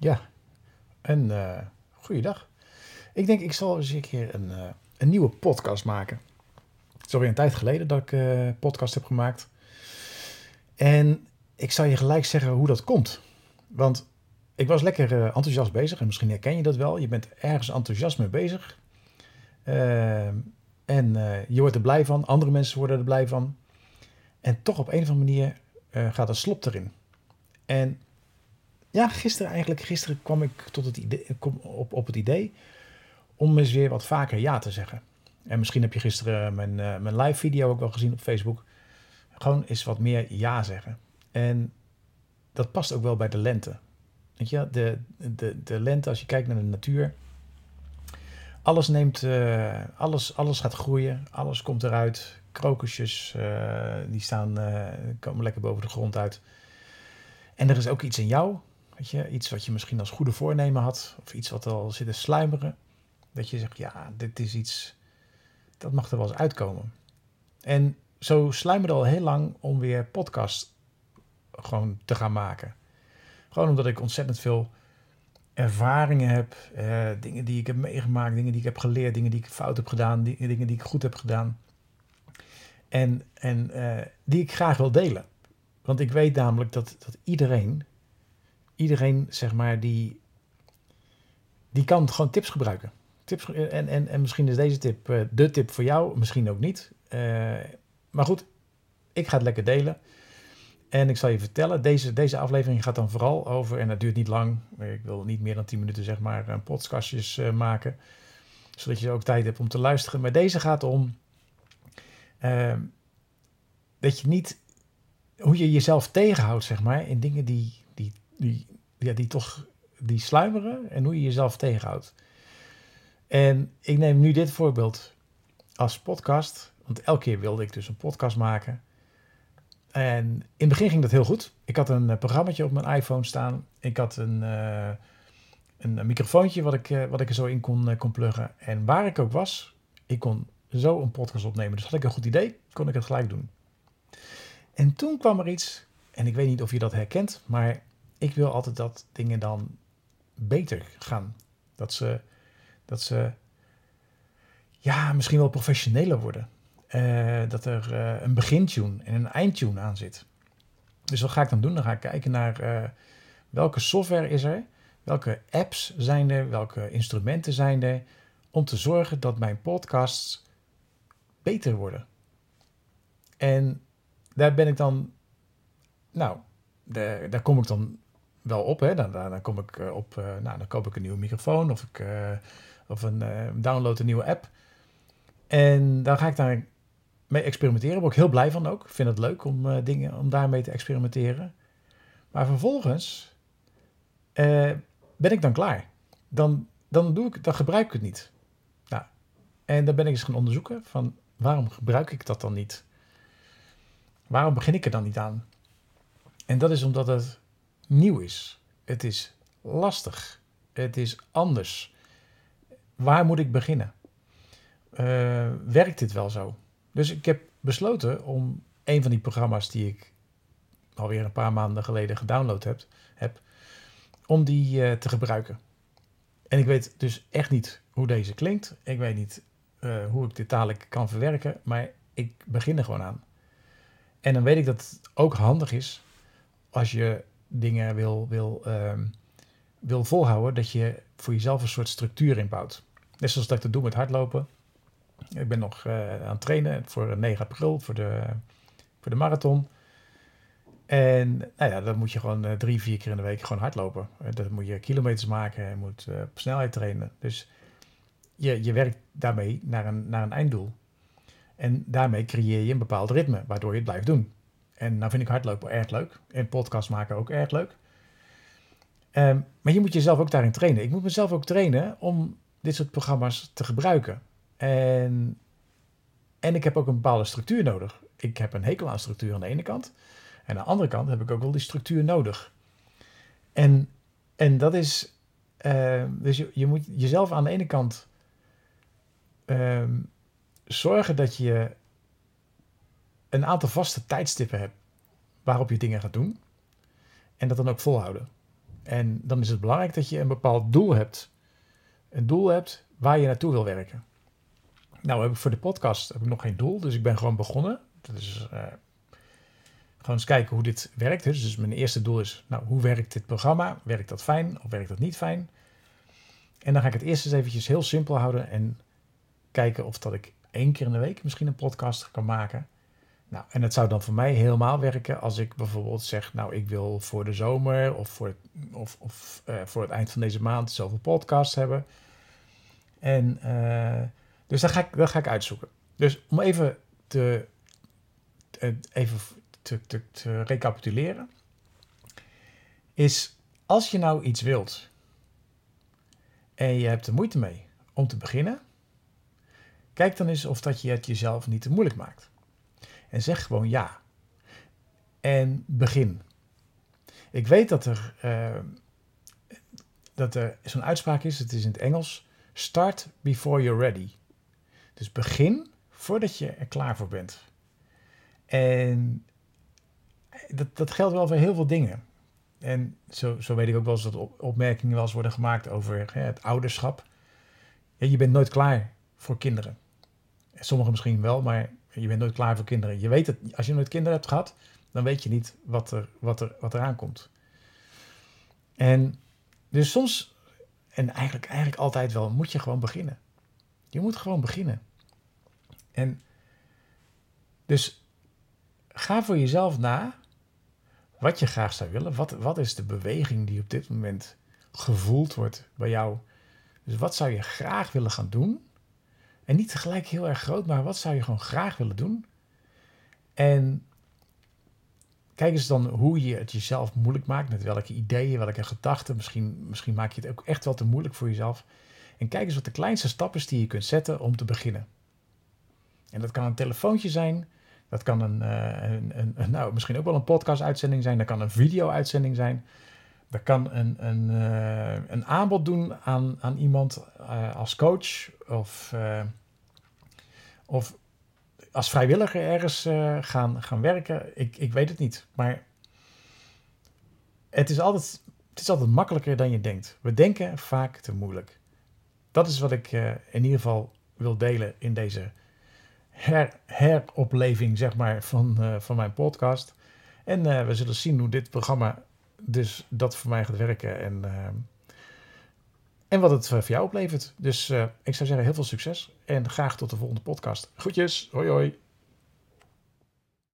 Ja, een uh, goeiedag. Ik denk, ik zal eens een keer een, een nieuwe podcast maken. Het is een tijd geleden dat ik uh, podcast heb gemaakt. En ik zal je gelijk zeggen hoe dat komt. Want ik was lekker enthousiast bezig en misschien herken je dat wel. Je bent ergens enthousiast mee bezig. en je wordt er blij van, andere mensen worden er blij van. En toch op een of andere manier gaat er slop erin. En ja, gisteren eigenlijk, gisteren kwam ik tot het idee, kom op, op het idee om eens weer wat vaker ja te zeggen. En misschien heb je gisteren mijn, uh, mijn live video ook wel gezien op Facebook. Gewoon eens wat meer ja zeggen. En dat past ook wel bij de lente. Weet je, de, de, de lente, als je kijkt naar de natuur. Alles neemt, uh, alles, alles gaat groeien, alles komt eruit. Krokusjes, die staan, komen lekker boven de grond uit. En er is ook iets in jou Weet je, iets wat je misschien als goede voornemen had, of iets wat al zit te sluimeren. Dat je zegt, ja, dit is iets, dat mag er wel eens uitkomen. En zo sluimerde al heel lang om weer podcast gewoon te gaan maken. Gewoon omdat ik ontzettend veel ervaringen heb, eh, dingen die ik heb meegemaakt, dingen die ik heb geleerd, dingen die ik fout heb gedaan, dingen die ik goed heb gedaan. En, en eh, die ik graag wil delen. Want ik weet namelijk dat, dat iedereen iedereen, zeg maar, die, die kan gewoon tips gebruiken. Tips, en, en, en misschien is deze tip uh, de tip voor jou, misschien ook niet. Uh, maar goed, ik ga het lekker delen. En ik zal je vertellen, deze, deze aflevering gaat dan vooral over, en dat duurt niet lang, ik wil niet meer dan 10 minuten zeg maar, podcastjes uh, maken, zodat je ook tijd hebt om te luisteren. Maar deze gaat om dat je niet, hoe je jezelf tegenhoudt, zeg maar, in dingen die, die ja, die toch die sluimeren en hoe je jezelf tegenhoudt. En ik neem nu dit voorbeeld als podcast, want elke keer wilde ik dus een podcast maken. En in het begin ging dat heel goed. Ik had een uh, programmaatje op mijn iPhone staan. Ik had een, uh, een, microfoontje wat ik, uh, wat ik er zo in kon, kon pluggen. En waar ik ook was, ik kon zo een podcast opnemen. Dus had ik een goed idee, kon ik het gelijk doen. En toen kwam er iets, en ik weet niet of je dat herkent, maar ik wil altijd dat dingen dan beter gaan. Dat ze, dat ze ja, misschien wel professioneler worden. Uh, dat er uh, een begintune en een eindtune aan zit. Dus wat ga ik dan doen? Dan ga ik kijken naar uh, welke software is er, welke apps zijn er, welke instrumenten zijn er, om te zorgen dat mijn podcasts beter worden. En daar ben ik dan, nou, daar kom ik dan wel op. Hè. Dan, dan, kom ik eh, op, uh, nou, dan koop ik een nieuwe microfoon of ik uh, of een, download een nieuwe app. En dan ga ik daar mee experimenteren. Daar ik heel blij van ook. Ik vind het leuk om dingen, om daarmee te experimenteren. Maar vervolgens ben ik dan klaar. Dan, dan, doe ik, dan gebruik ik het niet. Nou, en dan ben ik eens gaan onderzoeken van waarom gebruik ik dat dan niet? Waarom begin ik er dan niet aan? En dat is omdat het nieuw is. Het is lastig. Het is anders. Waar moet ik beginnen? Uh, werkt dit wel zo? Dus ik heb besloten om een van die programma's die ik alweer een paar maanden geleden gedownload heb, heb om die uh, te gebruiken. En ik weet dus echt niet hoe deze klinkt. Ik weet niet uh, hoe ik dit dadelijk kan verwerken, maar ik begin er gewoon aan. En dan weet ik dat het ook handig is als je dingen wil, wil, uh, wil volhouden, dat je voor jezelf een soort structuur inbouwt. Net zoals dat ik dat doe met hardlopen. Ik ben nog uh, aan het trainen voor 9 april, voor de, voor de marathon. En nou ja, dan moet je gewoon uh, drie, vier keer in de week gewoon hardlopen. Dan moet je kilometers maken, je moet op snelheid trainen. Dus je, je werkt daarmee naar een, naar een einddoel. En daarmee creëer je een bepaald ritme, waardoor je het blijft doen. En nou vind ik hardlopen erg leuk. En podcast maken ook erg leuk. Um, maar je moet jezelf ook daarin trainen. Ik moet mezelf ook trainen om dit soort programma's te gebruiken. En, en ik heb ook een bepaalde structuur nodig. Ik heb een hekel aan structuur aan de ene kant. En aan de andere kant heb ik ook wel die structuur nodig. En, en dat is. Uh, dus je, je moet jezelf aan de ene kant uh, zorgen dat je een aantal vaste tijdstippen hebt waarop je dingen gaat doen. En dat dan ook volhouden. En dan is het belangrijk dat je een bepaald doel hebt. Een doel hebt waar je naartoe wil werken. Nou, heb ik voor de podcast heb ik nog geen doel, dus ik ben gewoon begonnen. Dus gewoon eens kijken hoe dit werkt. Dus mijn eerste doel is, nou, hoe werkt dit programma? Werkt dat fijn of werkt dat niet fijn? En dan ga ik het eerst eens eventjes heel simpel houden en kijken of dat ik één keer in de week misschien een podcast kan maken. Nou, en het zou dan voor mij helemaal werken als ik bijvoorbeeld zeg, nou, ik wil voor de zomer of voor, of, of uh, voor het eind van deze maand zoveel podcasts hebben. En uh, dus dat ga, ik, dat ga ik uitzoeken. Dus om even te, even te, te, te recapituleren, is als je nou iets wilt en je hebt er moeite mee om te beginnen, kijk dan eens of dat je het jezelf niet te moeilijk maakt. En zeg gewoon ja. En begin. Ik weet dat er, uh, dat er zo'n uitspraak is, het is in het Engels, start before you're ready. Dus begin voordat je er klaar voor bent. En dat, dat geldt wel voor heel veel dingen. En zo, zo weet ik ook wel eens dat opmerkingen wel eens worden gemaakt over hè, het ouderschap. Ja, je bent nooit klaar voor kinderen. Sommigen misschien wel, maar je bent nooit klaar voor kinderen. Je weet het, als je nooit kinderen hebt gehad, dan weet je niet wat er, wat er, wat er aankomt. En dus soms, en eigenlijk, eigenlijk altijd wel, moet je gewoon beginnen. Je moet gewoon beginnen. En dus ga voor jezelf na wat je graag zou willen. Wat, wat is de beweging die op dit moment gevoeld wordt bij jou? Dus wat zou je graag willen gaan doen? En niet tegelijk heel erg groot, maar wat zou je gewoon graag willen doen? En kijk eens dan hoe je het jezelf moeilijk maakt. Met welke ideeën, welke gedachten. Misschien, misschien maak je het ook echt wel te moeilijk voor jezelf. En kijk eens wat de kleinste stap is die je kunt zetten om te beginnen. En dat kan een telefoontje zijn. Dat kan een, uh, een, een, nou, misschien ook wel een podcast-uitzending zijn. Dat kan een video-uitzending zijn. Dat kan een, een, uh, een aanbod doen aan, aan iemand uh, als coach of, of als vrijwilliger ergens gaan, gaan werken. Ik, ik weet het niet. Maar het is, altijd, het is altijd makkelijker dan je denkt. We denken vaak te moeilijk. Dat is wat ik in ieder geval wil delen in deze her, heropleving zeg maar, van, van mijn podcast. En we zullen zien hoe dit programma dus dat voor mij gaat werken en, uh, en wat het voor jou oplevert. Dus ik zou zeggen heel veel succes en graag tot de volgende podcast. Groetjes, hoi hoi.